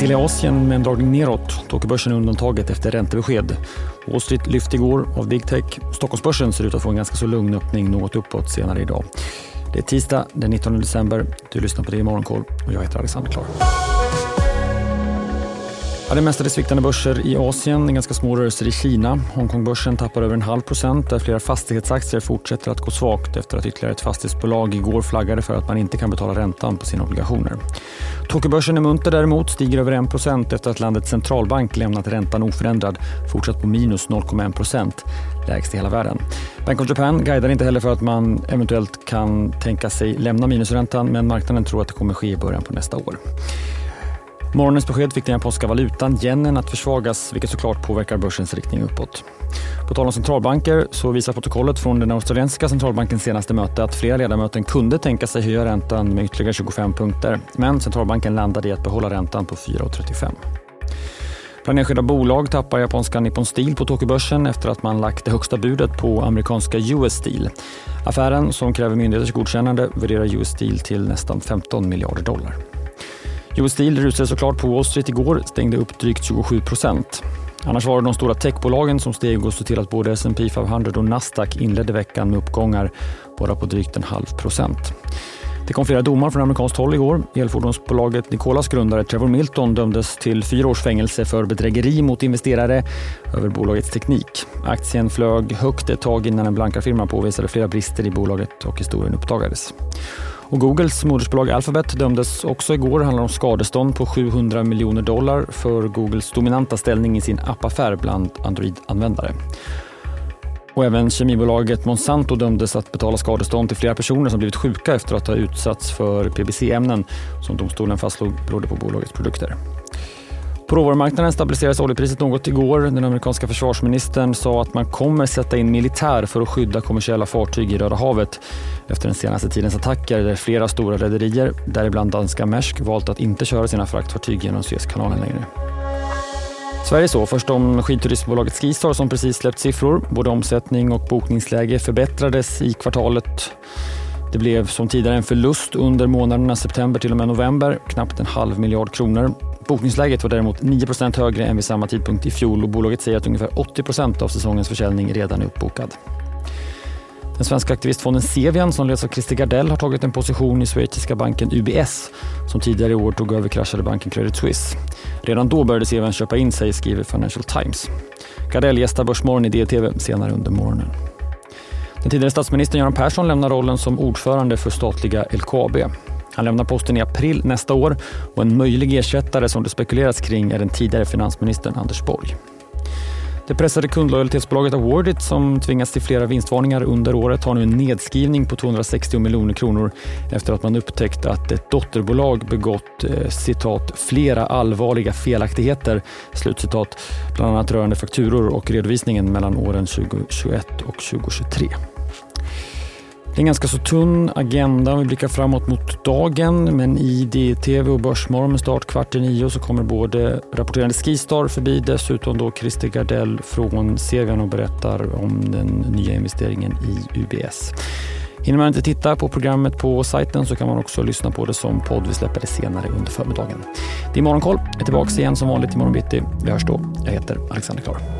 till i Asien med en dragning neråt. Tokyobörsen är undantaget efter räntebesked. Wall Street lyfte igår av big tech. Stockholmsbörsen ser ut att få en ganska så lugn öppning något uppåt senare idag. Det är tisdag den 19 december. Du lyssnar på det i Morgonkoll och jag heter Alexander Klar. Ja, det mesta är sviktande börser i Asien, ganska små rörelser i Kina. Hongkongbörsen tappar över en halv procent där flera fastighetsaktier fortsätter att gå svagt efter att ytterligare ett fastighetsbolag igår flaggade för att man inte kan betala räntan på sina obligationer. Tokyobörsen är munter däremot, stiger över 1 procent efter att landets centralbank lämnat räntan oförändrad, fortsatt på minus 0,1 procent, lägst i hela världen. Bank of Japan guidar inte heller för att man eventuellt kan tänka sig lämna minusräntan men marknaden tror att det kommer ske i början på nästa år. Morgonens besked fick den japanska valutan yenen att försvagas vilket såklart påverkar börsens riktning uppåt. På tal om centralbanker så visar protokollet från den australiensiska centralbankens senaste möte att flera ledamöter kunde tänka sig höja räntan med ytterligare 25 punkter. Men centralbanken landade i att behålla räntan på 4,35. Bland enskilda bolag tappar japanska Nippon Steel på Tokyobörsen efter att man lagt det högsta budet på amerikanska US Steel. Affären, som kräver myndigheters godkännande, värderar US Steel till nästan 15 miljarder dollar. US Steel rusade såklart på Wall Street igår, stängde upp drygt 27 procent. Annars var det de stora techbolagen som steg och såg till att både S&P 500 och Nasdaq inledde veckan med uppgångar bara på drygt en halv procent. Det kom flera domar från amerikanskt håll igår. Elfordonsbolaget Nicolas grundare Trevor Milton dömdes till fyra års fängelse för bedrägeri mot investerare över bolagets teknik. Aktien flög högt ett tag innan en blankarfirma påvisade flera brister i bolaget och historien uppdagades. Och Googles modersbolag Alphabet dömdes också igår. Det handlar om skadestånd på 700 miljoner dollar för Googles dominanta ställning i sin appaffär bland Android-användare. Och även kemibolaget Monsanto dömdes att betala skadestånd till flera personer som blivit sjuka efter att ha utsatts för PBC-ämnen som domstolen fastslog berodde på bolagets produkter. På råvarumarknaden stabiliserades oljepriset något igår. Den amerikanska försvarsministern sa att man kommer sätta in militär för att skydda kommersiella fartyg i Röda havet efter den senaste tidens attacker där flera stora rederier, däribland danska Maersk, valt att inte köra sina fraktfartyg genom Suezkanalen längre. Sverige så. Först om skidturistbolaget Skistar som precis släppt siffror. Både omsättning och bokningsläge förbättrades i kvartalet. Det blev som tidigare en förlust under månaderna september till och med november, knappt en halv miljard kronor. Bokningsläget var däremot 9% högre än vid samma tidpunkt i fjol och bolaget säger att ungefär 80% av säsongens försäljning redan är uppbokad. Den svenska aktivistfonden Cevian, som leds av Christer Gardell har tagit en position i schweiziska banken UBS som tidigare i år tog över kraschade banken Credit Suisse. Redan då började Cevian köpa in sig, skriver Financial Times. Gardell gästar Börsmorgon i DTV senare under morgonen. Den tidigare statsministern Göran Persson lämnar rollen som ordförande för statliga LKAB. Han lämnar posten i april nästa år och en möjlig ersättare som det spekuleras kring är den tidigare finansministern Anders Borg. Det pressade kundlojalitetsbolaget Awardit som tvingats till flera vinstvarningar under året har nu en nedskrivning på 260 miljoner kronor efter att man upptäckt att ett dotterbolag begått eh, citat, flera allvarliga felaktigheter, slutcitat, bland annat rörande fakturor och redovisningen mellan åren 2021 och 2023. Det är en ganska så tunn agenda om vi blickar framåt mot dagen men i DTV och Börsmorgon med start kvart i nio så kommer både rapporterande Skistar förbi dessutom då Christer Gardell från Sevian och berättar om den nya investeringen i UBS. Hinner man inte titta på programmet på sajten så kan man också lyssna på det som podd. Vi släpper det senare under förmiddagen. Det är Morgonkoll. Jag är tillbaka igen som vanligt imorgon bitti. Vi hörs då. Jag heter Alexander Klar.